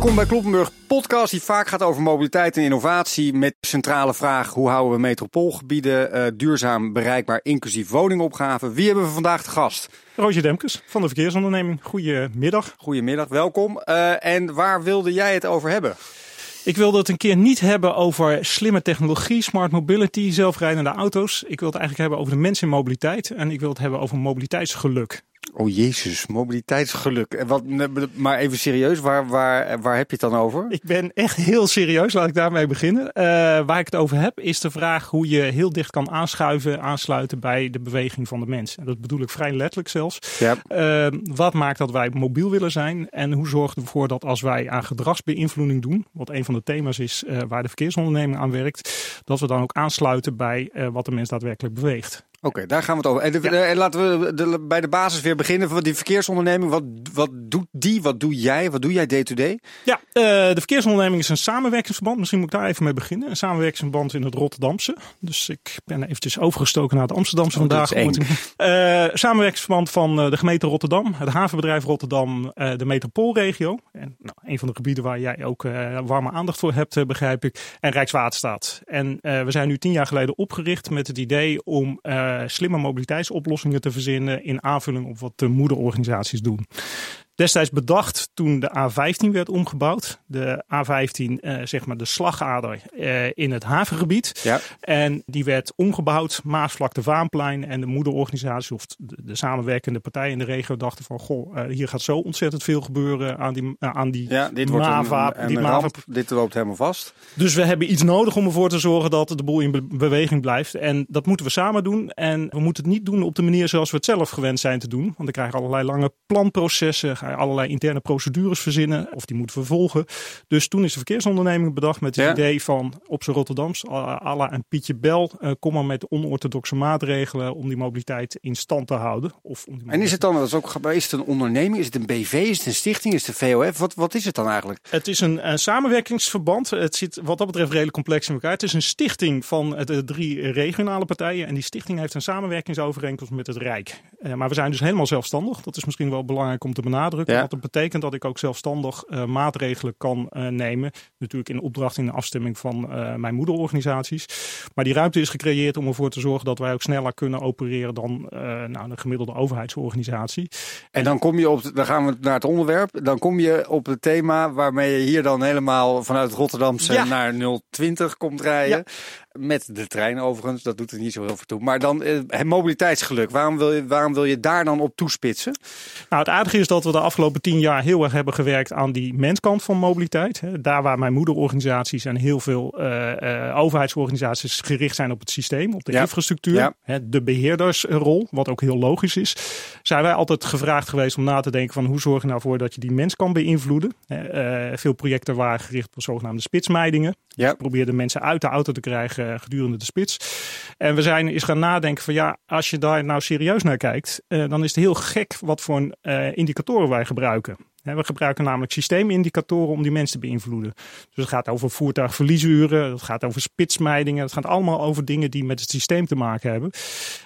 Welkom bij Kloppenburg podcast die vaak gaat over mobiliteit en innovatie met de centrale vraag hoe houden we metropoolgebieden uh, duurzaam bereikbaar inclusief woningopgave. Wie hebben we vandaag te gast? Roosje Demkes van de verkeersonderneming. Goedemiddag. Goedemiddag, welkom. Uh, en waar wilde jij het over hebben? Ik wilde het een keer niet hebben over slimme technologie, smart mobility, zelfrijdende auto's. Ik wil het eigenlijk hebben over de mensen in mobiliteit. En ik wil het hebben over mobiliteitsgeluk. Oh jezus, mobiliteitsgeluk. Wat, maar even serieus, waar, waar, waar heb je het dan over? Ik ben echt heel serieus, laat ik daarmee beginnen. Uh, waar ik het over heb is de vraag hoe je heel dicht kan aanschuiven, aansluiten bij de beweging van de mens. En dat bedoel ik vrij letterlijk zelfs. Ja. Uh, wat maakt dat wij mobiel willen zijn en hoe zorgen we ervoor dat als wij aan gedragsbeïnvloeding doen, wat een van de thema's is uh, waar de verkeersonderneming aan werkt, dat we dan ook aansluiten bij wat de mens daadwerkelijk beweegt. Oké, daar gaan we het over. En, de, en laten we de, bij de basis weer beginnen. Die verkeersonderneming, wat, wat doet die? Wat doe jij? Wat doe jij day to day? Ja, uh, de verkeersonderneming is een samenwerkingsverband. Misschien moet ik daar even mee beginnen. Een samenwerkingsverband in het Rotterdamse. Dus ik ben eventjes overgestoken naar het Amsterdamse oh, vandaag. Uh, samenwerkingsverband van de gemeente Rotterdam, het havenbedrijf Rotterdam, de metropoolregio. En nou, een van de gebieden waar jij ook warme aandacht voor hebt, begrijp ik. En Rijkswaterstaat. En we zijn nu tien jaar geleden opgericht met het idee om slimme mobiliteitsoplossingen te verzinnen in aanvulling op wat de moederorganisaties doen destijds bedacht toen de A15 werd omgebouwd. De A15, uh, zeg maar de slagader uh, in het havengebied. Ja. En die werd omgebouwd, Maasvlakte Vaanplein. En de moederorganisatie of de, de, samenwerkende partijen in de regio dachten van... goh, uh, hier gaat zo ontzettend veel gebeuren aan die, aan die ja, dit MAVA. Wordt een, een, die MAVA. Ramp, dit loopt helemaal vast. Dus we hebben iets nodig om ervoor te zorgen dat de boel in be beweging blijft. En dat moeten we samen doen. En we moeten het niet doen op de manier zoals we het zelf gewend zijn te doen. Want dan krijgen allerlei lange planprocessen allerlei interne procedures verzinnen of die moeten vervolgen. Dus toen is de verkeersonderneming bedacht met het idee van op zijn Rotterdams, Alla en Pietje Bel, uh, kom maar met onorthodoxe maatregelen om die mobiliteit in stand te houden. Of om en is het dan, dat is, ook, is het een onderneming, is het een BV, is het een stichting, is het een VOF? Wat, wat is het dan eigenlijk? Het is een, een samenwerkingsverband. Het zit wat dat betreft redelijk complex in elkaar. Het is een stichting van de drie regionale partijen en die stichting heeft een samenwerkingsovereenkomst met het Rijk. Uh, maar we zijn dus helemaal zelfstandig. Dat is misschien wel belangrijk om te benadrukken. Ja. Wat dat betekent dat ik ook zelfstandig uh, maatregelen kan uh, nemen. Natuurlijk in opdracht in de afstemming van uh, mijn moederorganisaties. Maar die ruimte is gecreëerd om ervoor te zorgen dat wij ook sneller kunnen opereren dan nou, een gemiddelde overheidsorganisatie. En dan kom je op, dan gaan we naar het onderwerp. Dan kom je op het thema waarmee je hier dan helemaal vanuit Rotterdamse ja. naar 020 komt rijden. Met de trein overigens, dat doet er niet zo heel veel toe. Maar dan eh, het mobiliteitsgeluk, waarom wil, je, waarom wil je daar dan op toespitsen? Nou, het aardige is dat we de afgelopen tien jaar heel erg hebben gewerkt aan die menskant van mobiliteit. Daar waar mijn moederorganisaties en heel veel uh, uh, overheidsorganisaties gericht zijn op het systeem, op de ja. infrastructuur. Ja. De beheerdersrol, wat ook heel logisch is. Zijn wij altijd gevraagd geweest om na te denken van hoe zorg je nou voor dat je die mens kan beïnvloeden. Uh, veel projecten waren gericht op zogenaamde spitsmeidingen. Ja. Dus mensen uit de auto te krijgen gedurende de spits. En we zijn eens gaan nadenken van ja, als je daar nou serieus naar kijkt, uh, dan is het heel gek wat voor uh, indicatoren wij gebruiken. We gebruiken namelijk systeemindicatoren om die mensen te beïnvloeden. Dus het gaat over voertuigverliesuren, het gaat over spitsmeidingen. Het gaat allemaal over dingen die met het systeem te maken hebben.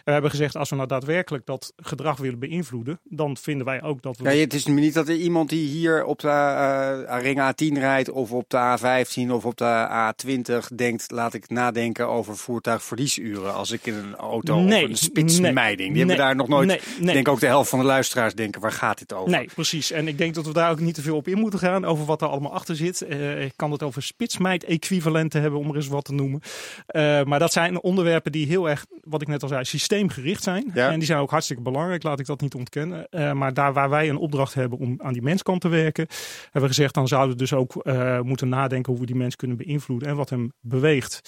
We hebben gezegd, als we nou daadwerkelijk dat gedrag willen beïnvloeden, dan vinden wij ook dat we... Ja, het is niet dat er iemand die hier op de uh, ring A10 rijdt of op de A15 of op de A20 denkt, laat ik nadenken over voertuigverliesuren als ik in een auto nee, of een spitsmeiding. Die nee, hebben daar nog nooit, ik denk ook de helft van de luisteraars denken, waar gaat dit over? Nee, precies. En ik denk dat we daar ook niet te veel op in moeten gaan. Over wat er allemaal achter zit. Uh, ik kan het over spitsmeid-equivalenten hebben, om er eens wat te noemen. Uh, maar dat zijn onderwerpen die heel erg, wat ik net al zei, systeemgericht zijn. Ja. En die zijn ook hartstikke belangrijk, laat ik dat niet ontkennen. Uh, maar daar waar wij een opdracht hebben om aan die menskant te werken, hebben we gezegd, dan zouden we dus ook moeten nadenken hoe we die mens kunnen beïnvloeden en wat hem beweegt.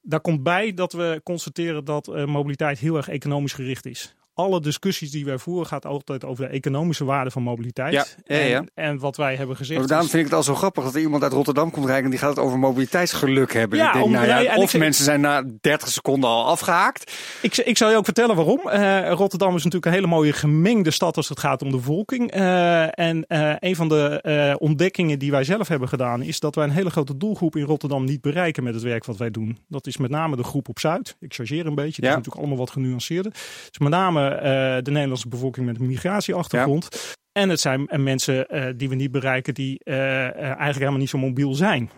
Daar komt bij dat we constateren dat mobiliteit heel erg economisch gericht is alle discussies die wij voeren gaat altijd over de economische waarde van mobiliteit. Ja. En, en, wat wij hebben gezegd. Maar daarom vind ik het al zo grappig dat er iemand uit Rotterdam komt rijden en die gaat het over mobiliteitsgeluk hebben. Ja, ik denk, om, nou ja, of mensen zijn na 30 seconden al afgehaakt. Ik, ik zal je ook vertellen waarom. Uh, Rotterdam is natuurlijk een hele mooie gemengde stad als het gaat om de bevolking. Uh, en uh, een van de ontdekkingen die wij zelf hebben gedaan is dat wij een hele grote doelgroep in Rotterdam niet bereiken met het werk wat wij doen. Dat is met name de groep op Zuid. Ik chargeer een beetje. Dat is natuurlijk allemaal wat genuanceerder. Dus met name uh, de Nederlandse bevolking met een migratieachtergrond. En het zijn mensen die we niet bereiken die eigenlijk helemaal niet zo mobiel zijn.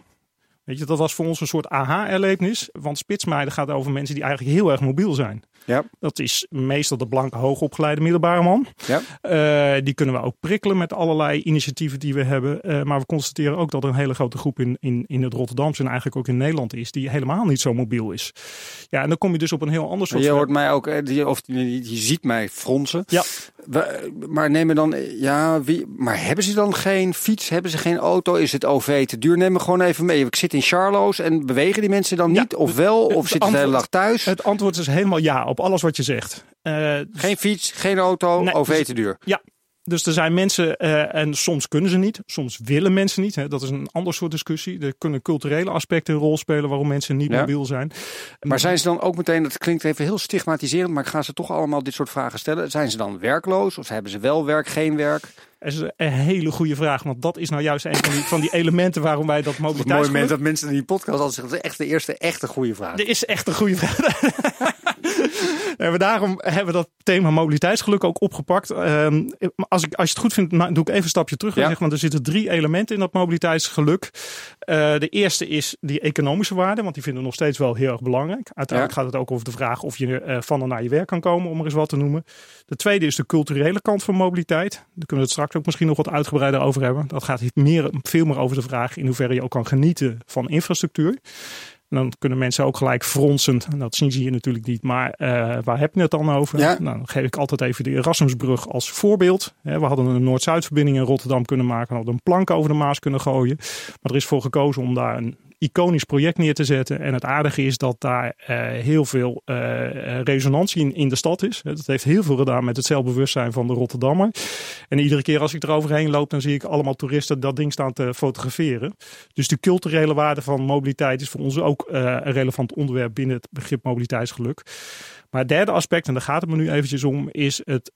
Weet je, dat was voor ons een soort aha-erlevenis. Want spitsmeiden gaat over mensen die eigenlijk heel erg mobiel zijn. Ja. Dat is meestal de blanke, hoogopgeleide middelbare man. Ja. Uh, die kunnen we ook prikkelen met allerlei initiatieven die we hebben. Uh, maar we constateren ook dat er een hele grote groep in, in, in het Rotterdamse en eigenlijk ook in Nederland is, die helemaal niet zo mobiel is. Ja, en dan kom je dus op een heel ander soort. Je hoort mij ook, of je, je ziet mij fronsen. Ja. We, maar nemen dan, ja, wie, maar hebben ze dan geen fiets? Hebben ze geen auto? Is het OV te duur? Neem me gewoon even mee. Ik zit in Charlo's en bewegen die mensen dan niet? of wel? Of zitten ze de hele dag thuis? Het antwoord is helemaal ja op alles wat je zegt. Uh, geen fiets, geen auto, nee, OV dus- te duur. Ja, dus er zijn mensen, uh, en soms kunnen ze niet, soms willen mensen niet. Hè. Dat is een ander soort discussie. Er kunnen culturele aspecten een rol spelen waarom mensen niet mobiel zijn. Maar zijn ze dan ook meteen, dat klinkt even heel stigmatiserend, maar ik ga ze toch allemaal dit soort vragen stellen. Zijn ze dan werkloos of hebben ze wel werk, geen werk? Dat is een hele goede vraag, want dat is nou juist een van die, van die elementen waarom wij dat mobiliteit. Mooi moment dat mensen in die podcast al zeggen, dat is echt de eerste echte goede vraag. Er is echt een goede vraag. en we daarom hebben we dat thema mobiliteitsgeluk ook opgepakt. Ehm, als, ik, als je het goed vindt, doe ik even een stapje terug. Ja. Zeg, want er zitten drie elementen in dat mobiliteitsgeluk. Uh, de eerste is die economische waarde, want die vinden we nog steeds wel heel erg belangrijk. Uiteindelijk gaat het ook over de vraag of je uh, van en naar je werk kan komen, om er eens wat te noemen. De tweede is de culturele kant van mobiliteit. Daar kunnen we het straks ook misschien nog wat uitgebreider over hebben. Dat gaat meer, veel meer over de vraag in hoeverre je ook kan genieten van infrastructuur. Dan kunnen mensen ook gelijk fronsen. En dat zien ze hier natuurlijk niet. Maar uh, waar heb je het dan over? Nou, dan geef ik altijd even de Erasmusbrug als voorbeeld. We hadden een Noord-Zuid-verbinding in Rotterdam kunnen maken. We hadden een plank over de Maas kunnen gooien. Maar er is voor gekozen om daar een iconisch project neer te zetten. En het aardige is dat daar uh, heel veel uh, resonantie in, in de stad is. Dat heeft heel veel gedaan met het zelfbewustzijn van de Rotterdammer. En iedere keer als ik er overheen loop, dan zie ik allemaal toeristen dat ding staan te fotograferen. Dus de culturele waarde van mobiliteit is voor ons ook uh, een relevant onderwerp binnen het begrip mobiliteitsgeluk. Maar het derde aspect, en daar gaat het me nu eventjes om, is het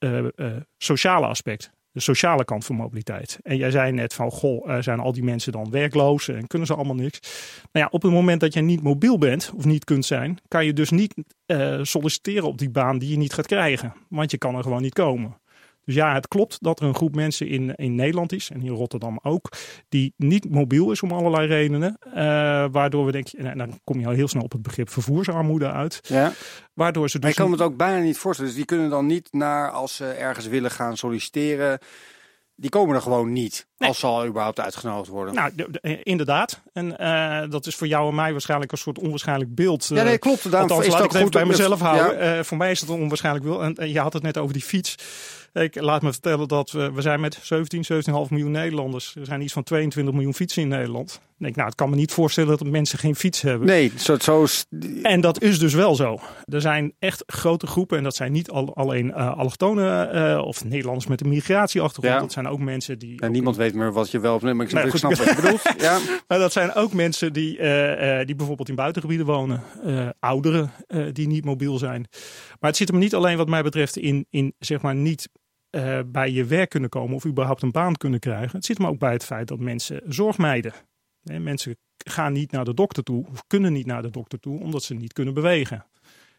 sociale aspect de sociale kant van mobiliteit. En jij zei net van, goh, zijn al die mensen dan werkloos en kunnen ze allemaal niks? Nou ja, op het moment dat jij niet mobiel bent of niet kunt zijn, kan je dus niet uh, solliciteren op die baan die je niet gaat krijgen. Want je kan er gewoon niet komen. Dus ja, het klopt dat er een groep mensen in, in Nederland is, en in Rotterdam ook, die niet mobiel is om allerlei redenen. Uh, waardoor we denken, en dan kom je al heel snel op het begrip vervoersarmoede uit. Ja. Waardoor ze dus. Maar je kan het ook bijna niet voorstellen. Dus die kunnen dan niet naar, als ze ergens willen gaan solliciteren, die komen er gewoon niet. Als ze al überhaupt uitgenodigd worden. Nou, eh, inderdaad. En uh, dat is voor jou en mij waarschijnlijk een soort onwaarschijnlijk beeld. Ja, nee, klopt. Daarom Althans, is laat ik het even bij mezelf houden. Ja. Uh, voor mij is het een onwaarschijnlijk beeld. En je had het net over die fiets. Ik laat me vertellen dat we, we zijn met 17, 17,5 miljoen Nederlanders. Er zijn iets van 22 miljoen fietsen in Nederland. Ik denk, nou, het kan me niet voorstellen dat mensen geen fiets hebben. Nee, zo, zo En dat is dus wel zo. Er zijn echt grote groepen, en dat zijn niet al, alleen uh, allochtonen uh, of Nederlanders met een migratieachtergrond. Ja. Dat zijn ook mensen die. En niemand weet meer wat je wel of nee, maar ik, nee, snap wat je bedoelt. Ja. Maar dat zijn ook mensen die, uh, die bijvoorbeeld in buitengebieden wonen. ouderen die niet mobiel zijn. Maar het zit hem niet alleen, wat mij betreft, in, in zeg maar niet uh, bij je werk kunnen komen of überhaupt een baan kunnen krijgen. Het zit maar ook bij het feit dat mensen zorg mijden. Nee, mensen gaan niet naar de dokter toe of kunnen niet naar de dokter toe omdat ze niet kunnen bewegen.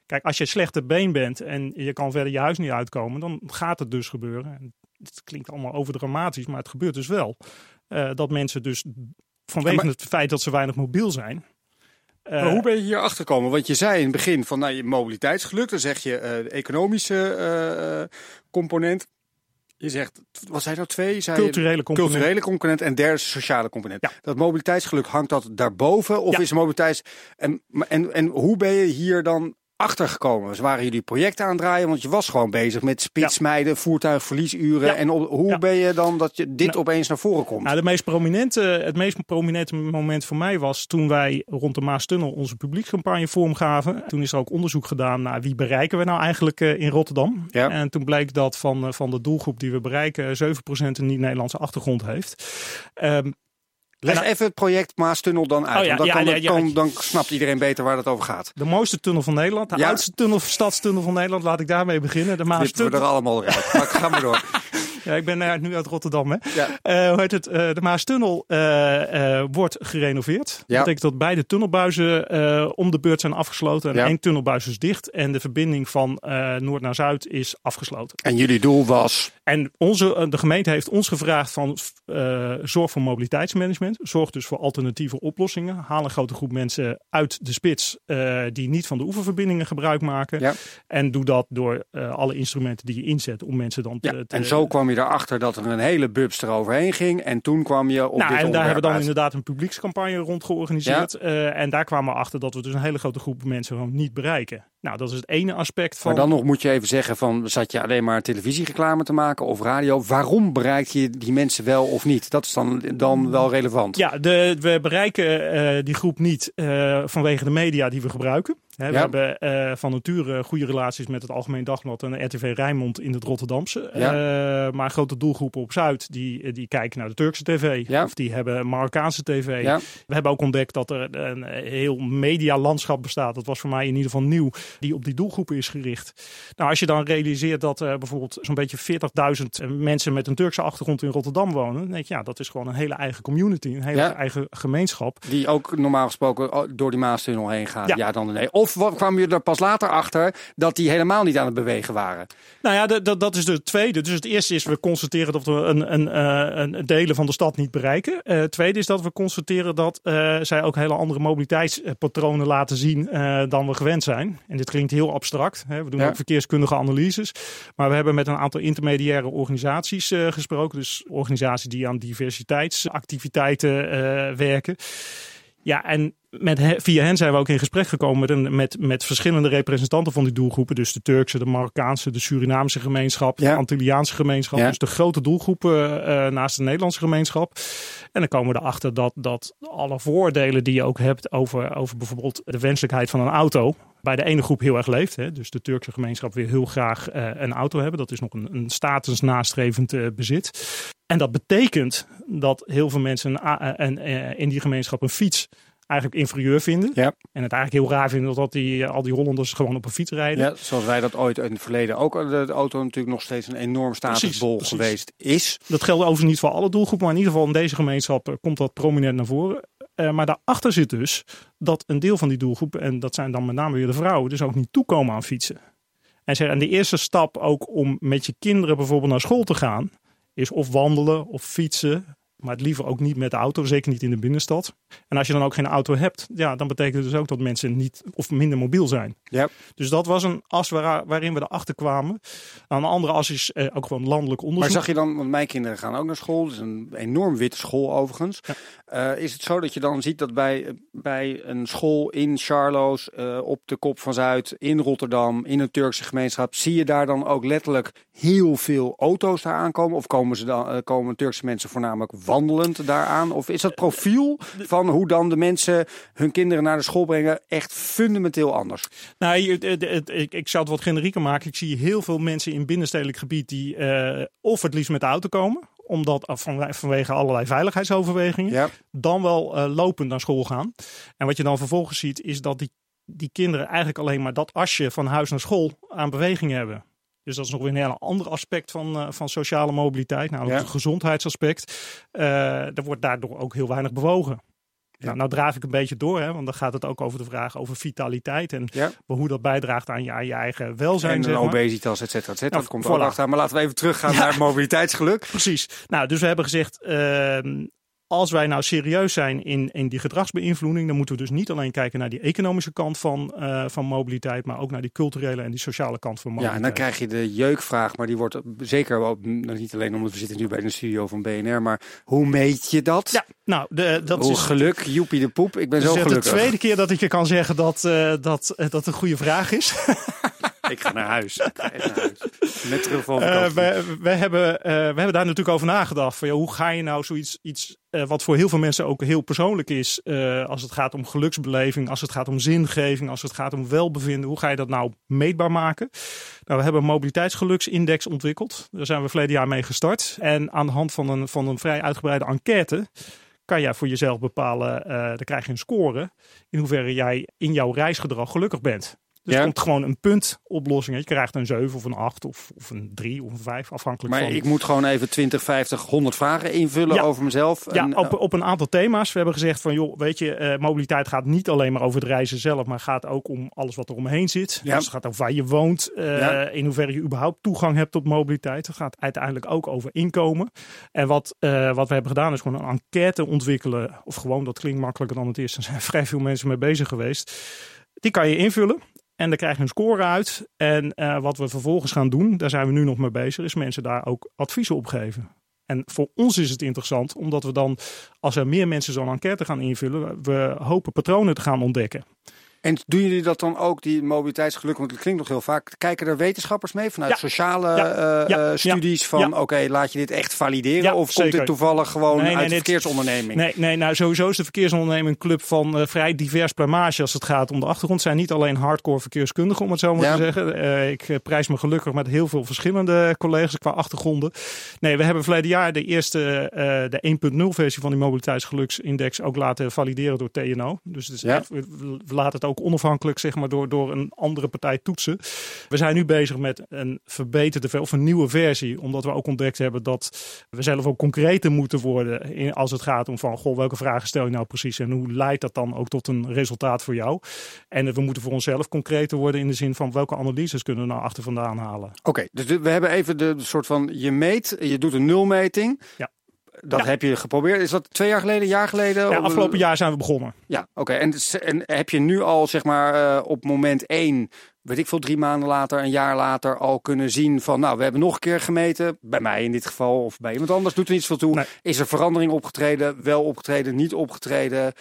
Kijk, als je slechte been bent en je kan verder je huis niet uitkomen, dan gaat het dus gebeuren. Het klinkt allemaal overdramatisch, maar het gebeurt dus wel. Uh, dat mensen dus vanwege het feit dat ze weinig mobiel zijn, maar hoe ben je hier achter gekomen? Want je zei in het begin van nou, je mobiliteitsgeluk, dan zeg je uh, de economische uh, component. Je zegt, wat zijn er twee? Zei culturele component. Culturele component en derde sociale component. Ja. Dat mobiliteitsgeluk hangt dat daarboven? Of ja. is mobiliteits... En, en, en hoe ben je hier dan achtergekomen? Ze waren jullie projecten aan het draaien, want je was gewoon bezig met spitsmijden, ja. voertuigverliesuren. En hoe ben je dan dat je dit nou, opeens naar voren komt? Nou, de meest prominente, het meest prominente moment voor mij was toen wij rond de Maastunnel onze publiekscampagne vormgaven. Toen is er ook onderzoek gedaan naar wie bereiken we nou eigenlijk uh, in Rotterdam. En toen bleek dat van, uh, van de doelgroep die we bereiken 7% een niet-Nederlandse achtergrond heeft. Um, Leg even het project Maastunnel dan uit. Oh ja, dan, ja, kan, ja, dan, dan, snapt iedereen beter waar het over gaat. De mooiste tunnel van Nederland. De oudste tunnel, stadstunnel van Nederland. Laat ik daarmee beginnen. De Maastunnel. we er allemaal eruit. maar ga maar door. Ja, ik ben nu uit Rotterdam. Hè. Ja. hoe heet het? de Maastunnel wordt gerenoveerd. Dat betekent dat beide tunnelbuizen om de beurt zijn afgesloten. En één tunnelbuis is dicht. En de verbinding van noord naar zuid is afgesloten. En jullie doel was? En onze, de gemeente heeft ons gevraagd van zorg voor mobiliteitsmanagement. Zorg dus voor alternatieve oplossingen. Haal een grote groep mensen uit de spits die niet van de oeververbindingen gebruik maken. Ja. En doe dat door alle instrumenten die je inzet om mensen dan te, En zo kwam je erachter dat er een hele bubs eroverheen ging. En toen kwam je op nou, En daar hebben we dan inderdaad een publiekscampagne rond georganiseerd. Uh, en daar kwamen we achter dat we dus een hele grote groep mensen gewoon niet bereiken. Nou, dat is het ene aspect van. Maar dan nog moet je even zeggen: van zat je alleen maar televisiereclame te maken of radio? Waarom bereik je die mensen wel of niet? Dat is dan, dan wel relevant. Ja, de, we bereiken uh, die groep niet uh, vanwege de media die we gebruiken we hebben uh, van nature goede relaties met het Algemeen Dagblad en RTV Rijnmond in het Rotterdamse. Ja. Uh, maar grote doelgroepen op Zuid die, die kijken naar de Turkse tv of die hebben Marokkaanse tv. We hebben ook ontdekt dat er een heel medialandschap bestaat. Dat was voor mij in ieder geval nieuw, die op die doelgroepen is gericht. Nou, als je dan realiseert dat uh, bijvoorbeeld zo'n beetje 40.000 mensen met een Turkse achtergrond in Rotterdam wonen, dan denk je, ja, dat is gewoon een hele eigen community, een hele eigen gemeenschap. Die ook normaal gesproken door die Maastunnel heen gaat. Ja, dan nee. Of kwam je er pas later achter dat die helemaal niet aan het bewegen waren? Nou ja, dat, dat is de tweede. Dus het eerste is we constateren dat we een, een, een, een delen van de stad niet bereiken. Uh, het tweede is dat we constateren dat uh, zij ook hele andere mobiliteitspatronen laten zien uh, dan we gewend zijn. En dit klinkt heel abstract. Hè. We doen ook verkeerskundige analyses. Maar we hebben met een aantal intermediaire organisaties gesproken. Dus organisaties die aan diversiteitsactiviteiten werken. Ja, en met via hen zijn we ook in gesprek gekomen met, met, met verschillende representanten van die doelgroepen. Dus de Turkse, de Marokkaanse, de Surinaamse gemeenschap, de Antilliaanse gemeenschap. Dus de grote doelgroepen uh, naast de Nederlandse gemeenschap. En dan komen we erachter dat, dat alle voordelen die je ook hebt over, over bijvoorbeeld de wenselijkheid van een auto. Bij de ene groep heel erg leeft. Hè? Dus de Turkse gemeenschap wil heel graag uh, een auto hebben. Dat is nog een, een statusnastrevend uh, bezit. En dat betekent dat heel veel mensen in die gemeenschap een fiets eigenlijk inferieur vinden. Ja. En het eigenlijk heel raar vinden dat die, al die Hollanders gewoon op een fiets rijden. Ja, zoals wij dat ooit in het verleden ook de auto natuurlijk nog steeds een enorm statusbol geweest is. Dat geldt overigens niet voor alle doelgroepen, maar in ieder geval in deze gemeenschap eh, komt dat prominent naar voren. Uh, maar daarachter zit dus dat een deel van die doelgroepen, en dat zijn dan met name weer de vrouwen, dus ook niet toekomen aan fietsen. En, zeg, en de eerste stap ook om met je kinderen bijvoorbeeld naar school te gaan, is of wandelen of fietsen maar het liever ook niet met de auto, zeker niet in de binnenstad. En als je dan ook geen auto hebt, ja, dan betekent het dus ook dat mensen niet of minder mobiel zijn. Ja. Dus dat was een as waar, waarin we erachter kwamen. Aan een andere as is eh, ook gewoon landelijk onderzoek. Maar zag je dan, want mijn kinderen gaan ook naar school, het is een enorm witte school overigens. Uh, is het zo dat je dan ziet dat bij, bij een school in Charloes, uh, op de Kop van Zuid, in Rotterdam, in een Turkse gemeenschap, zie je daar dan ook letterlijk heel veel auto's daar aankomen? Of komen, ze dan, uh, komen Turkse mensen voornamelijk wandelend daaraan? Of is dat profiel van hoe dan de mensen hun kinderen naar de school brengen echt fundamenteel anders? Nou, ik, ik zou het wat generieker maken. Ik zie heel veel mensen in binnenstedelijk gebied die uh, of het liefst met de auto komen omdat van, vanwege allerlei veiligheidsoverwegingen, dan wel uh, lopend naar school gaan. En wat je dan vervolgens ziet, is dat die, die kinderen eigenlijk alleen maar dat asje van huis naar school aan beweging hebben. Dus dat is nog weer een heel ander aspect van, uh, van sociale mobiliteit, namelijk het gezondheidsaspect. Uh, er wordt daardoor ook heel weinig bewogen. Nou, nou draaf ik een beetje door, hè, want dan gaat het ook over de vraag over vitaliteit en hoe dat bijdraagt aan je, aan je eigen welzijn. En zeg maar. obesitas, et cetera, et cetera. Nou, dat komt voilà. achter. Maar laten we even teruggaan naar mobiliteitsgeluk. Precies. Nou, dus we hebben gezegd, uh, als wij nou serieus zijn in, in die gedragsbeïnvloeding, dan moeten we dus niet alleen kijken naar die economische kant van, uh, van mobiliteit, maar ook naar die culturele en die sociale kant van mobiliteit. Ja, en dan krijg je de jeukvraag, maar die wordt zeker wel, nou, niet alleen omdat we zitten nu bij de studio van BNR, maar hoe meet je dat? Ja, nou, de, dat hoe is geluk, joepie de poep. Ik ben zo gelukkig. Het is de tweede keer dat ik je kan zeggen dat uh, dat, uh, dat een goede vraag is. ik ga naar huis. Ik ga naar huis. Met terug van uh, we, we, hebben, uh, we hebben daar natuurlijk over nagedacht. Van, ja, hoe ga je nou zoiets iets, uh, wat voor heel veel mensen ook heel persoonlijk is. als het gaat om geluksbeleving, als het gaat om zingeving, als het gaat om welbevinden. Hoe ga je dat nou meetbaar maken? Nou, we hebben een mobiliteitsgeluksindex ontwikkeld. Daar zijn we verleden jaar mee gestart. En aan de hand van een, van een vrij uitgebreide enquête kan jij voor jezelf bepalen, uh, dan krijg je een score, in hoeverre jij in jouw reisgedrag gelukkig bent. Dus ja. komt gewoon een puntoplossing. Je krijgt een 7 of een 8 of, of een 3 of een 5, afhankelijk maar van... Maar ik moet gewoon even 20, 50, 100 vragen invullen over mezelf. Ja, op, op een aantal thema's. We hebben gezegd van, joh, weet je, uh, mobiliteit gaat niet alleen maar over het reizen zelf, maar gaat ook om alles wat er omheen zit. Ja. Dus het gaat over waar je woont, uh, in hoeverre je überhaupt toegang hebt tot mobiliteit. Het gaat uiteindelijk ook over inkomen. En wat, uh, wat we hebben gedaan is gewoon een enquête ontwikkelen. Of gewoon, dat klinkt makkelijker dan het is. Er zijn vrij veel mensen mee bezig geweest. Die kan je invullen. En dan krijg je een score uit. En uh, wat we vervolgens gaan doen, daar zijn we nu nog mee bezig, is mensen daar ook adviezen op geven. En voor ons is het interessant, omdat we dan, als er meer mensen zo'n enquête gaan invullen, we hopen patronen te gaan ontdekken. En doen jullie dat dan ook, die mobiliteitsgeluk? Want het klinkt nog heel vaak. Kijken er wetenschappers mee vanuit sociale ja. Uh, studies van oké, laat je dit echt valideren? of komt dit toevallig gewoon nee, uit de verkeersonderneming? Nee, nee, nou sowieso is de verkeersonderneming een club van uh, vrij divers plamage als het gaat om de achtergrond. zijn niet alleen hardcore verkeerskundigen, om het zo maar te zeggen. Uh, ik prijs me gelukkig met heel veel verschillende collega's qua achtergronden. Nee, we hebben verleden jaar de eerste, de 1.0 versie van die mobiliteitsgeluksindex ook laten valideren door TNO. Dus het is echt, we laten het ook ook onafhankelijk zeg maar, door, door een andere partij toetsen. We zijn nu bezig met een verbeterde of een nieuwe versie. Omdat we ook ontdekt hebben dat we zelf ook concreter moeten worden. In, als het gaat om van goh, welke vragen stel je nou precies. En hoe leidt dat dan ook tot een resultaat voor jou. En we moeten voor onszelf concreter worden in de zin van welke analyses kunnen we nou achter vandaan halen. Oké, dus we hebben even de soort van je meet, je doet een nulmeting. Ja. Dat heb je geprobeerd. Is dat twee jaar geleden, een jaar geleden? Ja, afgelopen jaar zijn we begonnen. Ja, oké. En, en, heb je nu al, zeg maar, uh, op moment één, weet ik veel, drie maanden later, een jaar later, al kunnen zien van, nou, we hebben nog een keer gemeten. Bij mij in dit geval, of bij iemand anders, doet er niets veel toe. Is er verandering opgetreden, wel opgetreden, niet opgetreden?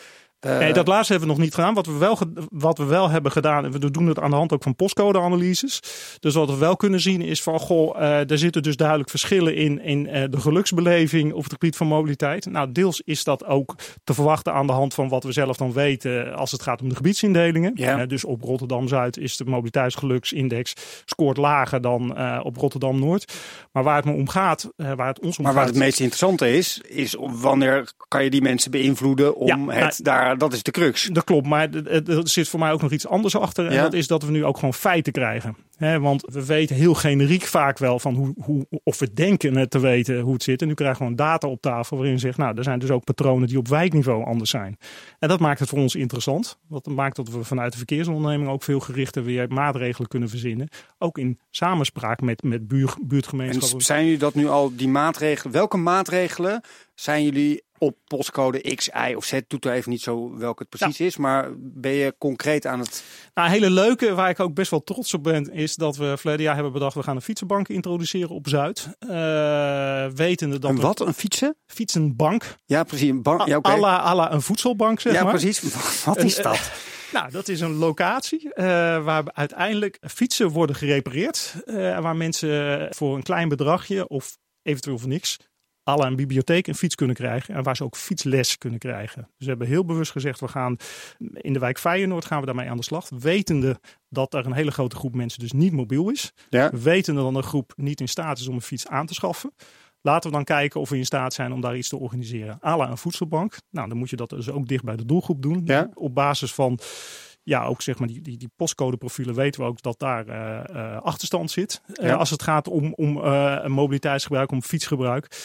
Uh, nee, dat laatste hebben we nog niet gedaan. Wat we, wel, wat we wel hebben gedaan, en we doen het aan de hand ook van postcode-analyses. Dus wat we wel kunnen zien is van, goh, uh, er zitten dus duidelijk verschillen in, in uh, de geluksbeleving op het gebied van mobiliteit. Nou, deels is dat ook te verwachten aan de hand van wat we zelf dan weten als het gaat om de gebiedsindelingen. Ja. dus op Rotterdam-Zuid is de mobiliteitsgeluksindex scoort lager dan op Rotterdam-Noord. Maar waar het me om gaat, waar het ons om maar gaat... waar het meest interessante is, is wanneer kan je die mensen beïnvloeden om ja, het nou, daar dat is de crux. Dat klopt, maar er zit voor mij ook nog iets anders achter. En dat is dat we nu ook gewoon feiten krijgen. want we weten heel generiek vaak wel van hoe, hoe, of we denken het te weten hoe het zit. En nu krijgen we gewoon data op tafel waarin zegt, nou, er zijn dus ook patronen die op wijkniveau anders zijn. En dat maakt het voor ons interessant. Dat maakt dat we vanuit de verkeersonderneming ook veel gerichter weer maatregelen kunnen verzinnen. Ook in samenspraak met, met buur, buurtgemeenschappen. En zijn jullie dat nu al, die maatregelen, welke maatregelen zijn jullie op postcode X, Y of Z. Doet er even niet zo welke het precies is, maar ben je concreet aan het... Nou, een hele leuke, waar ik ook best wel trots op ben, is dat we verleden jaar hebben bedacht, we gaan een fietsenbank introduceren op Zuid. Uh, wetende dat... Een wat? Een fietsen? Fietsenbank. Ja, precies. Een bank. Ja, okay. alla, een voedselbank, zeg ja, maar. Ja, precies. Wat is dat? Nou, dat is een locatie uh, waar uiteindelijk fietsen worden gerepareerd. Uh, waar mensen voor een klein bedragje of eventueel voor niks alle een bibliotheek een fiets kunnen krijgen. En waar ze ook fietsles kunnen krijgen. Dus we hebben heel bewust gezegd, we gaan in de wijk Feyenoord gaan we daarmee aan de slag. Wetende dat er een hele grote groep mensen dus niet mobiel is. Ja. Wetende dat een groep niet in staat is om een fiets aan te schaffen. Laten we dan kijken of we in staat zijn om daar iets te organiseren. Ala een voedselbank. Nou, dan moet je dat dus ook dicht bij de doelgroep doen. Ja. Op basis van ja, ook zeg maar die, die, die postcodeprofielen weten we ook dat daar uh, uh, achterstand zit. Ja. als het gaat om, om mobiliteitsgebruik, om fietsgebruik.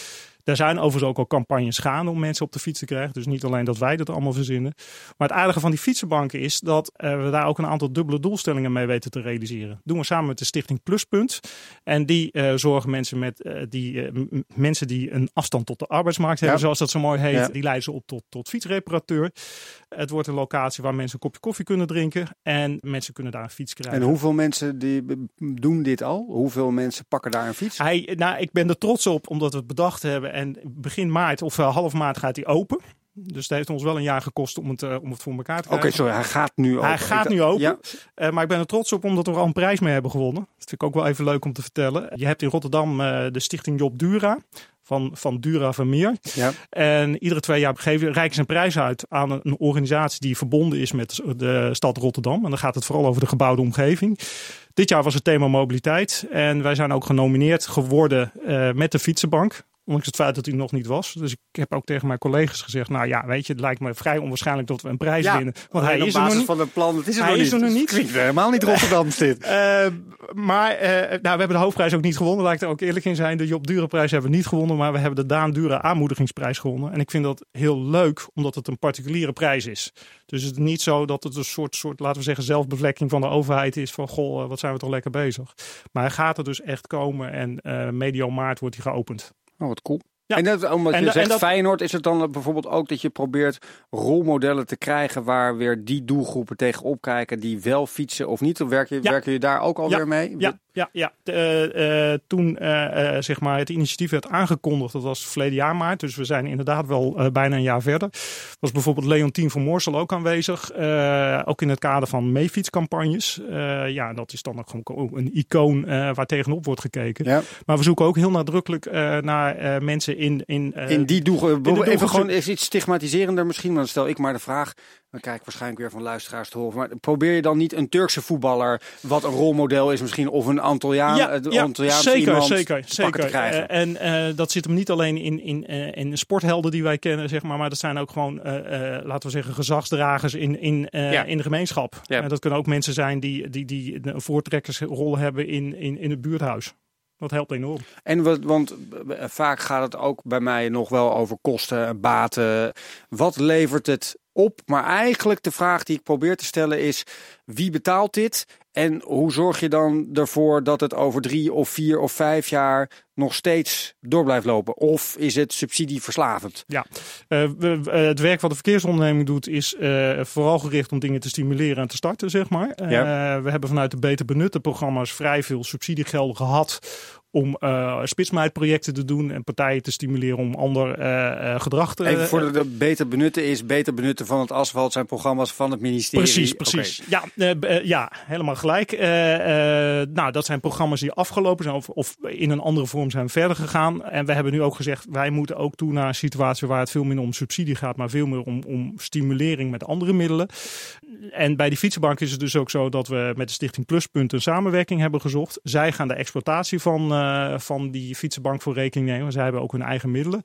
Er zijn overigens ook al campagnes gaande om mensen op de fiets te krijgen. Dus niet alleen dat wij dat allemaal verzinnen. Maar het aardige van die fietsenbanken is dat uh, we daar ook een aantal dubbele doelstellingen mee weten te realiseren. Dat doen we samen met de Stichting Pluspunt. En die uh, zorgen mensen met uh, die mensen die een afstand tot de arbeidsmarkt hebben, ja. zoals dat zo mooi heet, ja. die leiden ze op tot, tot fietsreparateur. Het wordt een locatie waar mensen een kopje koffie kunnen drinken en mensen kunnen daar een fiets krijgen. En hoeveel mensen die doen dit al? Hoeveel mensen pakken daar een fiets? Hij, nou, ik ben er trots op omdat we het bedacht hebben en begin maart of uh, half maart gaat hij open. Dus het heeft ons wel een jaar gekost om het, uh, om het voor elkaar te krijgen. Oké, okay, sorry, hij gaat nu open. Hij gaat nu open. Ja. Uh, maar ik ben er trots op omdat we al een prijs mee hebben gewonnen. Dat vind ik ook wel even leuk om te vertellen. Je hebt in Rotterdam uh, de stichting Job Dura. Van, van Dura Vermeer. Ja. En iedere twee jaar geven, reiken ze een prijs uit aan een, een organisatie die verbonden is met de stad Rotterdam. En dan gaat het vooral over de gebouwde omgeving. Dit jaar was het thema mobiliteit. En wij zijn ook genomineerd geworden met de Fietsenbank Ondanks het feit dat hij nog niet was. Dus ik heb ook tegen mijn collega's gezegd: Nou ja, weet je, het lijkt me vrij onwaarschijnlijk dat we een prijs winnen. Want hij is er nog niet. van het plan, het is er hij nog is er nog niet. Klinkt helemaal niet Rotterdam dit. Uh, maar uh, nou, we hebben de hoofdprijs ook niet gewonnen. Laat ik er ook eerlijk in zijn. De Job Dure prijs hebben we niet gewonnen. Maar we hebben de Daan Dure aanmoedigingsprijs gewonnen. En ik vind dat heel leuk, omdat het een particuliere prijs is. Dus het is niet zo dat het een soort, soort laten we zeggen, zelfbevlekking van de overheid is. Van goh, eh, wat zijn we toch lekker bezig. Maar hij gaat er dus echt komen. En uh, medio maart wordt hij geopend. Oh, wat cool. Ja. En dat, omdat en, je zegt dat... Feyenoord, is het dan bijvoorbeeld ook dat je probeert rolmodellen te krijgen waar weer die doelgroepen tegenop kijken die wel fietsen of niet? Of werk je, werken je daar ook alweer ja. mee? Ja, ja, ja. Uh, uh, toen uh, zeg maar het initiatief werd aangekondigd, dat was verleden jaar maart, dus we zijn inderdaad wel bijna een jaar verder. Was bijvoorbeeld Leontien van Moorsel ook aanwezig, ook in het kader van meefietscampagnes. ja, dat is dan ook gewoon een icoon waar tegenop wordt gekeken. Ja. Maar we zoeken ook heel nadrukkelijk naar mensen in... In, in die doelgroep. Even gewoon is iets stigmatiserender misschien, maar dan stel ik maar de vraag. Dan krijg ik waarschijnlijk weer van luisteraars te horen. Maar probeer je dan niet een Turkse voetballer, wat een rolmodel is misschien, of een Antilliaan, ja, eh, ja, zeker, zeker, zeker. Te krijgen. Uh, en uh, dat zit hem niet alleen in, in, uh, in sporthelden die wij kennen, zeg maar, maar dat zijn ook gewoon, laten we zeggen, gezagsdragers in, in, ja. in de gemeenschap. En dat kunnen ook mensen zijn die, die, die een voortrekkersrol hebben in, in, in het buurthuis. Dat helpt enorm. En wat, want vaak gaat het ook bij mij nog wel over kosten, baten. Wat levert het op. Maar eigenlijk de vraag die ik probeer te stellen is: wie betaalt dit? En hoe zorg je dan ervoor dat het over drie of vier of vijf jaar nog steeds door blijft lopen? Of is het subsidieverslavend? Ja, uh, het werk wat de verkeersonderneming doet is uh, vooral gericht om dingen te stimuleren en te starten, zeg maar. Ja. we hebben vanuit de Beter Benutten programma's vrij veel subsidiegelden gehad om uh, spitsmaatprojecten te doen en partijen te stimuleren om ander uh, gedrag te... Even voor de, beter benutten is beter benutten van het asfalt zijn programma's van het ministerie. Precies, precies. Ja, ja, helemaal gelijk. nou, dat zijn programma's die afgelopen zijn of, of, in een andere vorm zijn verder gegaan. En we hebben nu ook gezegd, wij moeten ook toe naar een situatie waar het veel minder om subsidie gaat, maar veel meer om, om stimulering met andere middelen. En bij die fietsenbank is het dus ook zo dat we met de Stichting Pluspunt een samenwerking hebben gezocht. Zij gaan de exploitatie van uh, van die fietsenbank voor rekening nemen. Zij hebben ook hun eigen middelen.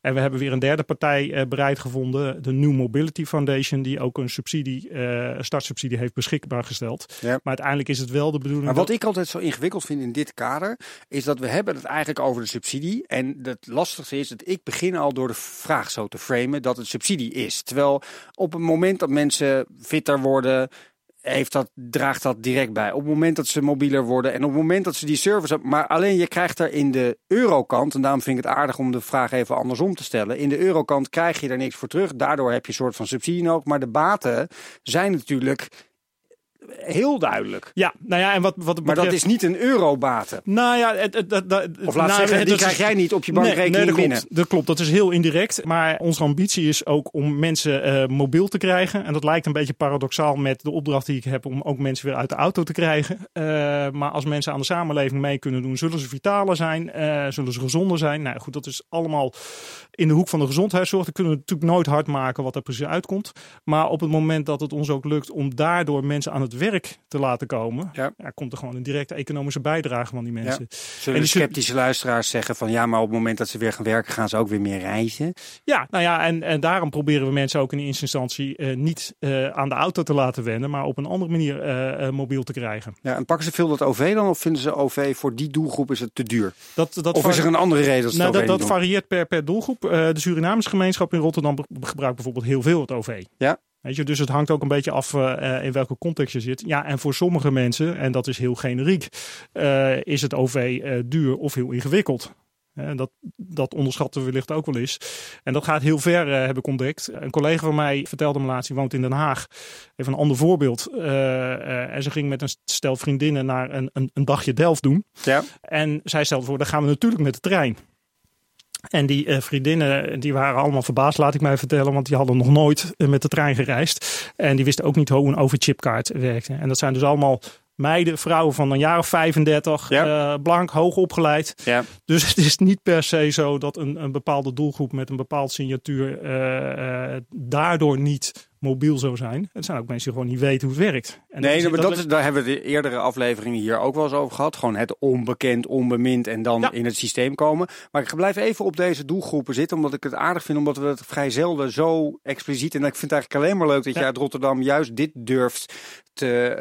En we hebben weer een derde partij uh, bereid gevonden, de New Mobility Foundation, die ook een subsidie, uh, startsubsidie heeft beschikbaar gesteld. Ja. Maar uiteindelijk is het wel de bedoeling. Maar wat ik altijd zo ingewikkeld vind in dit kader, is dat we hebben het eigenlijk over de subsidie. En het lastigste is dat ik begin al door de vraag zo te framen dat het subsidie is. Terwijl op het moment dat mensen fitter worden, heeft dat, draagt dat direct bij. Op het moment dat ze mobieler worden en op het moment dat ze die service hebben. Maar alleen je krijgt er in de eurokant, en daarom vind ik het aardig om de vraag even andersom te stellen. In de eurokant krijg je er niks voor terug. Daardoor heb je een soort van subsidie nodig. Maar de baten zijn natuurlijk heel duidelijk. Ja, nou ja, en wat, wat Maar dat is niet een eurobaten. Nou ja, het, het, het, of laat nou, zeggen, die krijg jij niet op je bankrekening nee, nee, dat binnen. Klopt, dat klopt, dat is heel indirect. Maar onze ambitie is ook om mensen uh, mobiel te krijgen. En dat lijkt een beetje paradoxaal met de opdracht die ik heb om ook mensen weer uit de auto te krijgen. Uh, maar als mensen aan de samenleving mee kunnen doen, zullen ze vitaler zijn, uh, zullen ze gezonder zijn. Nou goed, dat is allemaal in de hoek van de gezondheidszorg. Dan kunnen we natuurlijk nooit hard maken wat er precies uitkomt. Maar op het moment dat het ons ook lukt om daardoor mensen aan het werk te laten komen, ja. komt er gewoon een directe economische bijdrage van die mensen. Ja. Zullen en sceptische luisteraars zeggen van ja, maar op het moment dat ze weer gaan werken, gaan ze ook weer meer reizen? Ja, nou ja, en, en daarom proberen we mensen ook in eerste instantie uh, niet uh, aan de auto te laten wennen, maar op een andere manier uh, mobiel te krijgen. Ja, en pakken ze veel dat OV dan, of vinden ze OV voor die doelgroep is het te duur? Dat, dat of is er een andere reden? Dat, nou, dat, dat varieert per, per doelgroep. de Surinamese gemeenschap in Rotterdam gebruikt bijvoorbeeld heel veel het OV. Ja. Weet je, dus het hangt ook een beetje af uh, in welke context je zit. Ja, en voor sommige mensen, en dat is heel generiek, uh, is het OV uh, duur of heel ingewikkeld. En dat, dat onderschatten we wellicht ook wel eens. En dat gaat heel ver, heb ik ontdekt. Een collega van mij vertelde me laatst, die woont in Den Haag. Even een ander voorbeeld. en ze ging met een stel vriendinnen naar een, een, een dagje Delft doen. Ja. En zij stelde voor, dan gaan we natuurlijk met de trein. En die uh, vriendinnen die waren allemaal verbaasd, laat ik mij vertellen. Want die hadden nog nooit uh, met de trein gereisd. En die wisten ook niet hoe een overchipkaart werkte. En dat zijn dus allemaal meiden, vrouwen van een jaar of 35, ja. uh, blank, hoog opgeleid. Ja. Dus het is niet per se zo dat een, een bepaalde doelgroep met een bepaald signatuur daardoor niet mobiel zou zijn. Het zijn ook mensen die gewoon niet weten hoe het werkt. En nee, maar dat, is, daar hebben we de eerdere afleveringen hier ook wel eens over gehad. Gewoon het onbekend, onbemind en dan in het systeem komen. Maar ik blijf even op deze doelgroepen zitten, omdat ik het aardig vind, omdat we het vrij zelden zo expliciet. En ik vind het eigenlijk alleen maar leuk dat je uit Rotterdam juist dit durft te,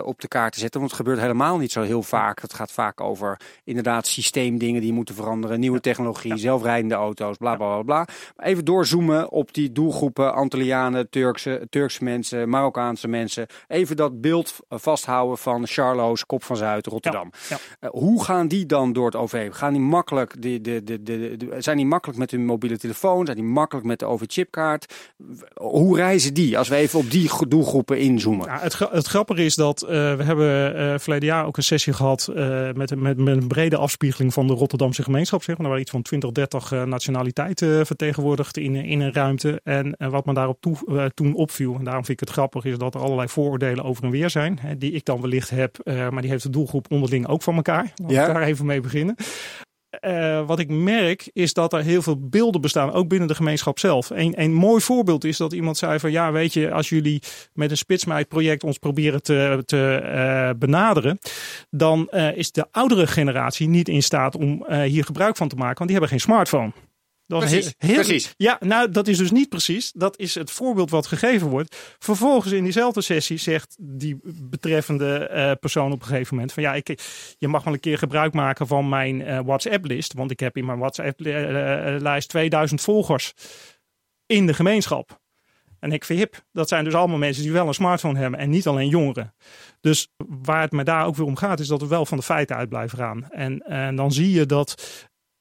uh, op de kaart te zetten. Want het gebeurt helemaal niet zo heel vaak. Het gaat vaak over inderdaad systeemdingen die moeten veranderen. Nieuwe technologie, zelfrijdende auto's, bla bla bla. bla. Maar even doorzoomen op die doelgroepen Antillianen, Turkse, Turkse mensen, Marokkaanse mensen. Even dat beeld vasthouden van Charlo's, Kop van Zuid, Rotterdam. Ja, uh, hoe gaan die dan door het OV? Gaan die makkelijk, de, de, de, de, zijn die makkelijk met hun mobiele telefoon? Zijn die makkelijk met de OV-chipkaart? Hoe reizen die als we even op die doelgroepen inzoomen? Het, het grappige is dat uh, we hebben uh, verleden jaar ook een sessie gehad uh, met, met, met een brede afspiegeling van de Rotterdamse gemeenschap. Zeg maar. Er waren iets van 20, 30 nationaliteiten vertegenwoordigd in, in een ruimte. En wat me daarop toe, toen opviel, en daarom vind ik het grappig, is dat er allerlei vooroordelen over en weer zijn. Hè, die ik dan wellicht heb, maar die heeft de doelgroep onderling ook van elkaar. Laten ja. daar even mee beginnen. Uh, wat ik merk is dat er heel veel beelden bestaan, ook binnen de gemeenschap zelf. Een, een mooi voorbeeld is dat iemand zei van ja, weet je, als jullie met een spitsmeid project ons proberen te, te uh, benaderen, dan uh, is de oudere generatie niet in staat om hier gebruik van te maken, want die hebben geen smartphone. Dat precies, heel, precies. Ja, nou, dat is dus niet precies. Dat is het voorbeeld wat gegeven wordt. Vervolgens in diezelfde sessie zegt die betreffende uh, persoon op een gegeven moment van ja, ik, je mag wel een keer gebruik maken van mijn uh, WhatsApp-list, want ik heb in mijn WhatsApp-lijst 2000 volgers in de gemeenschap. En ik vind hip, dat zijn dus allemaal mensen die wel een smartphone hebben en niet alleen jongeren. Dus waar het me daar ook weer om gaat, is dat we wel van de feiten uit blijven gaan. En, en dan zie je dat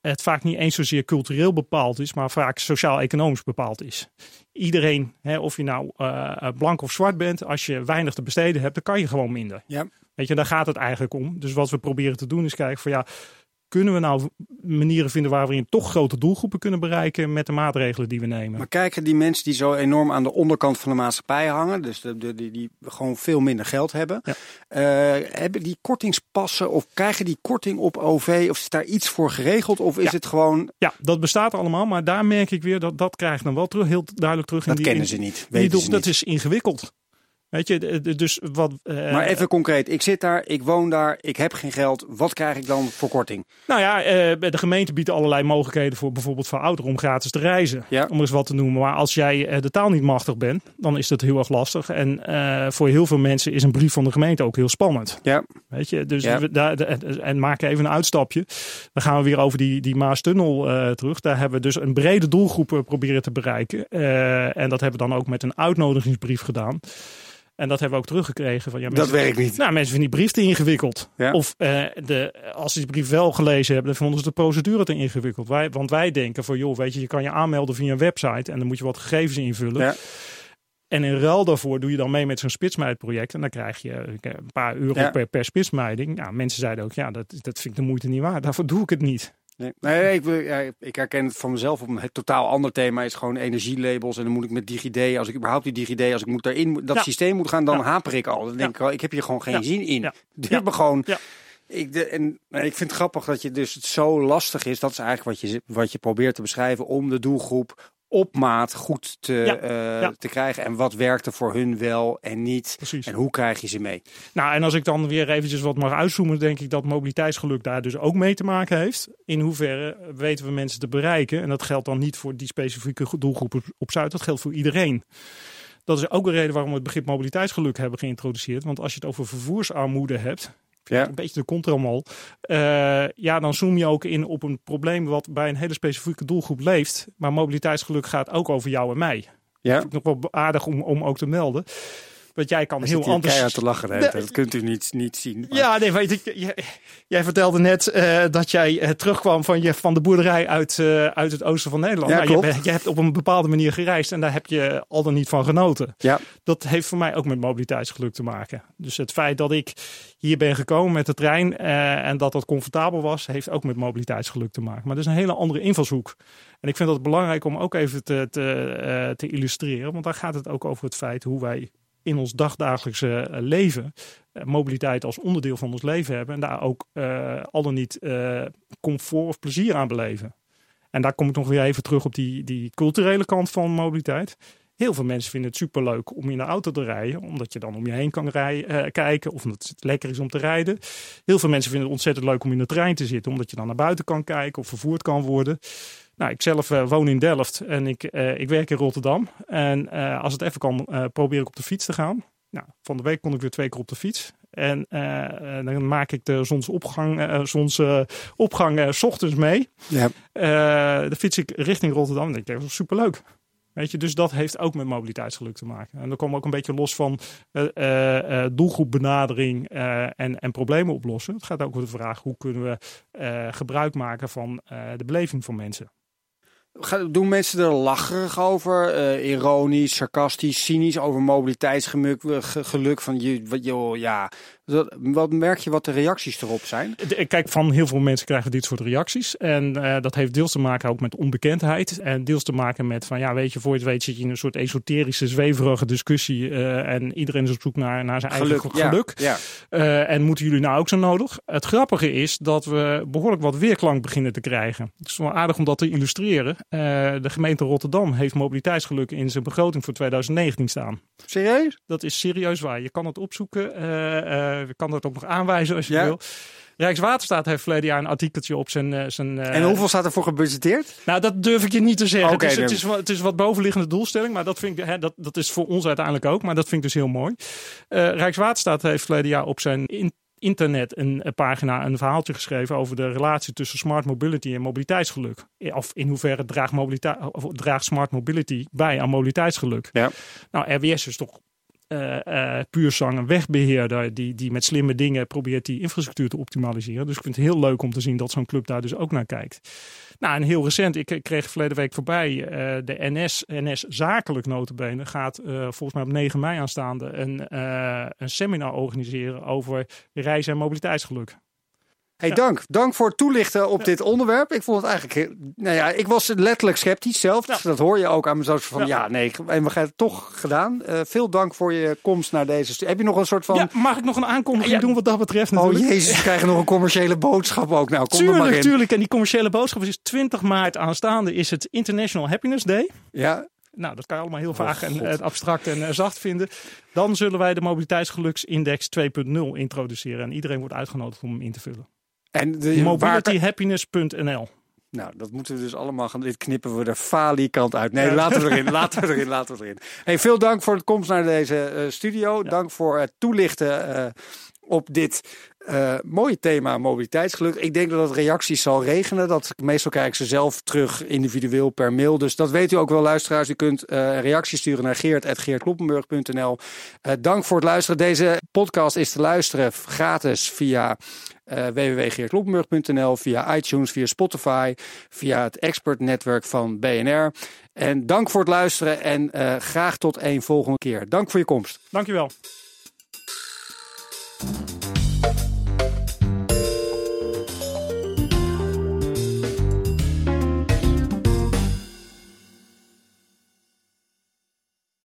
het vaak niet eens zozeer cultureel bepaald is, maar vaak sociaal-economisch bepaald is. Iedereen, hè, of je nou uh, blank of zwart bent, als je weinig te besteden hebt, dan kan je gewoon minder. Ja. Weet je, daar gaat het eigenlijk om. Dus wat we proberen te doen is kijken van ja, kunnen we nou manieren vinden waar we in toch grote doelgroepen kunnen bereiken met de maatregelen die we nemen. Maar kijken die mensen die zo enorm aan de onderkant van de maatschappij hangen, dus de, de, die, die gewoon veel minder geld hebben, ja. uh, hebben die kortingspassen of krijgen die korting op OV of is daar iets voor geregeld of is ja. het gewoon... Ja, dat bestaat allemaal, maar daar merk ik weer dat dat krijgt dan wel terug, heel duidelijk terug. Dat in die, kennen ze niet, weten ze Dat niet. is ingewikkeld. Weet je, dus wat. Uh, maar even concreet, ik zit daar, ik woon daar, ik heb geen geld. Wat krijg ik dan voor korting? Nou ja, uh, de gemeente biedt allerlei mogelijkheden voor bijvoorbeeld voor ouderen om gratis te reizen. Ja. Om eens wat te noemen. Maar als jij uh, de taal niet machtig bent, dan is dat heel erg lastig. En voor heel veel mensen is een brief van de gemeente ook heel spannend. Ja. Weet je, dus ja. we, daar, en maak even een uitstapje. Dan gaan we weer over die, die Maastunnel terug. Daar hebben we dus een brede doelgroep proberen te bereiken. en dat hebben we dan ook met een uitnodigingsbrief gedaan. En dat hebben we ook teruggekregen. Van, ja, mensen, dat werkt niet. Nou, mensen vinden die brief te ingewikkeld. Ja. Of uh, de, als ze die brief wel gelezen hebben, dan vonden ze de procedure te ingewikkeld. Wij, want wij denken van, joh, weet je, je kan je aanmelden via een website en dan moet je wat gegevens invullen. Ja. En in ruil daarvoor doe je dan mee met zo'n spitsmeidproject. En dan krijg je een paar euro ja. per, per spitsmeiding. Ja, mensen zeiden ook, ja, dat, dat vind ik de moeite niet waard. Daarvoor doe ik het niet. Nee, nee ik, ja, ik herken het van mezelf op een totaal ander thema. Is gewoon energielabels. En dan moet ik met DigiD, als ik überhaupt die DigiD, als ik moet daarin dat ja. systeem moet gaan, dan ja. haper ik al. Dan denk ik al, ik heb hier gewoon geen zin in. Ja. me gewoon. Ik, de, en, ik vind het grappig dat je dus het zo lastig is. Dat is eigenlijk wat je, wat je probeert te beschrijven om de doelgroep op maat goed te, ja, uh, ja. te krijgen. En wat werkte voor hun wel en niet. Precies. En hoe krijg je ze mee? Nou, en als ik dan weer eventjes wat mag uitzoomen, denk ik dat mobiliteitsgeluk daar dus ook mee te maken heeft. In hoeverre weten we mensen te bereiken? En dat geldt dan niet voor die specifieke doelgroep op Zuid, dat geldt voor iedereen. Dat is ook een reden waarom we het begrip mobiliteitsgeluk hebben geïntroduceerd. Want als je het over vervoersarmoede hebt, ja. een beetje de contramal. Uh, ja, dan zoom je ook in op een probleem wat bij een hele specifieke doelgroep leeft. Maar mobiliteitsgeluk gaat ook over jou en mij. Ja. Dat vind ik nog wel aardig om, om ook te melden. Want jij kan heel anders. keihard te lachen. Hè? Dat kunt u niet, niet zien. Maar... Ja, nee, weet je, jij, jij vertelde net uh, dat jij uh, terugkwam van, je, van de boerderij uit, uh, uit het oosten van Nederland. Ja, nou, je, je, hebt op een bepaalde manier gereisd en daar heb je al dan niet van genoten. Ja. Dat heeft voor mij ook met mobiliteitsgeluk te maken. Dus het feit dat ik hier ben gekomen met de trein en dat dat comfortabel was, heeft ook met mobiliteitsgeluk te maken. Maar dat is een hele andere invalshoek. En ik vind dat belangrijk om ook even te, te, te illustreren, want daar gaat het ook over het feit hoe wij in ons dagdagelijkse leven mobiliteit als onderdeel van ons leven hebben en daar ook uh, al dan niet comfort of plezier aan beleven. En daar kom ik nog weer even terug op die, die culturele kant van mobiliteit. Heel veel mensen vinden het superleuk om in de auto te rijden, omdat je dan om je heen kan rijden, kijken of omdat het lekker is om te rijden. Heel veel mensen vinden het ontzettend leuk om in de trein te zitten, omdat je dan naar buiten kan kijken of vervoerd kan worden. Nou, ik zelf woon in Delft en ik, ik werk in Rotterdam. En als het even kan, probeer ik op de fiets te gaan. Nou, van de week kon ik weer twee keer op de fiets. En dan maak ik de zonsopgang, zonsopgang s ochtends mee. Ja. dan fiets ik richting Rotterdam. En ik denk, dat is superleuk. Weet je, dus dat heeft ook met mobiliteitsgeluk te maken. En dan komen we ook een beetje los van doelgroepbenadering en, en problemen oplossen. Het gaat ook over de vraag hoe kunnen we gebruik maken van de beleving van mensen. Doen mensen er lacherig over? Uh, ironisch, sarcastisch, cynisch over mobiliteitsgeluk? Geluk van je, joh, ja, wat merk je wat de reacties erop zijn? Kijk, van heel veel mensen krijgen dit soort reacties. En uh, dat heeft deels te maken ook met onbekendheid. En deels te maken met van, ja, weet je, voor je het weet zit je in een soort esoterische, zweverige discussie. Uh, en iedereen is op zoek naar, naar zijn eigen geluk. Ja, Uh, en moeten jullie nou ook zo nodig? Het grappige is dat we behoorlijk wat weerklank beginnen te krijgen. Het is wel aardig om dat te illustreren. de gemeente Rotterdam heeft mobiliteitsgeluk in zijn begroting voor 2019 staan. Serieus? Dat is serieus waar. Je kan het opzoeken ik eh, kan dat ook nog aanwijzen als je wil. Rijkswaterstaat heeft verleden jaar een artikeltje op zijn... Eh, zijn en eh, hoeveel staat er voor gebudgeteerd? Nou, dat durf ik je niet te zeggen. Okay, het, is, het, is, het is wat bovenliggende doelstelling, maar dat, vind ik, hè, dat, dat is voor ons uiteindelijk ook. Maar dat vind ik dus heel mooi. Uh, Rijkswaterstaat heeft verleden jaar op zijn internet een, een, pagina een verhaaltje geschreven over de relatie tussen smart mobility en mobiliteitsgeluk. Of in hoeverre draagt, draagt smart mobility bij aan mobiliteitsgeluk. Ja. Nou, RWS is toch uh, zang een wegbeheerder die, die met slimme dingen probeert die infrastructuur te optimaliseren. Dus ik vind het heel leuk om te zien dat zo'n club daar dus ook naar kijkt. Nou, en heel recent, ik kreeg verleden week voorbij, uh, de NS, NS zakelijk notenbenen gaat volgens mij op 9 mei aanstaande een, een seminar organiseren over reis- en mobiliteitsgeluk. Hey, dank. Dank voor het toelichten op dit onderwerp. Ik vond het eigenlijk, nou ja, ik was letterlijk sceptisch zelf. Dat hoor je ook aan mezelf van, ja, nee, en we hebben het toch gedaan. Uh, veel dank voor je komst naar deze Heb je nog een soort van... Ja, mag ik nog een aankondiging doen wat dat betreft oh, natuurlijk? Oh jezus, we krijgen nog een commerciële boodschap ook. Nou, kom tuurlijk, er maar in. Tuurlijk, en die commerciële boodschap is 20 maart aanstaande is het International Happiness Day. Ja, nou, dat kan je allemaal heel vaag en uh, abstract en uh, zacht vinden. Dan zullen wij de mobiliteitsgeluksindex 2.0 introduceren. En iedereen wordt uitgenodigd om hem in te vullen. En de, Mobilityhappiness.nl. Nou, dat moeten we dus allemaal gaan. Dit knippen we de falikant uit. Nee, laten we erin. laten we erin. Laten we erin. Hey, veel dank voor het komst naar deze uh, studio. Dank voor het toelichten uh, op dit uh, mooie thema mobiliteitsgeluk. Ik denk dat het reacties zal regenen. Dat, meestal krijg ik ze zelf terug individueel per mail. Dus dat weet u ook wel, luisteraars. U kunt uh, reacties sturen naar geert.geertkloppenburg.nl. Uh, dank voor het luisteren. Deze podcast is te luisteren gratis via uh, www.geertkloppenburg.nl, via iTunes, via Spotify, via het expertnetwerk van BNR. En dank voor het luisteren en graag tot een volgende keer. Dank voor je komst. Dankjewel. Thank you.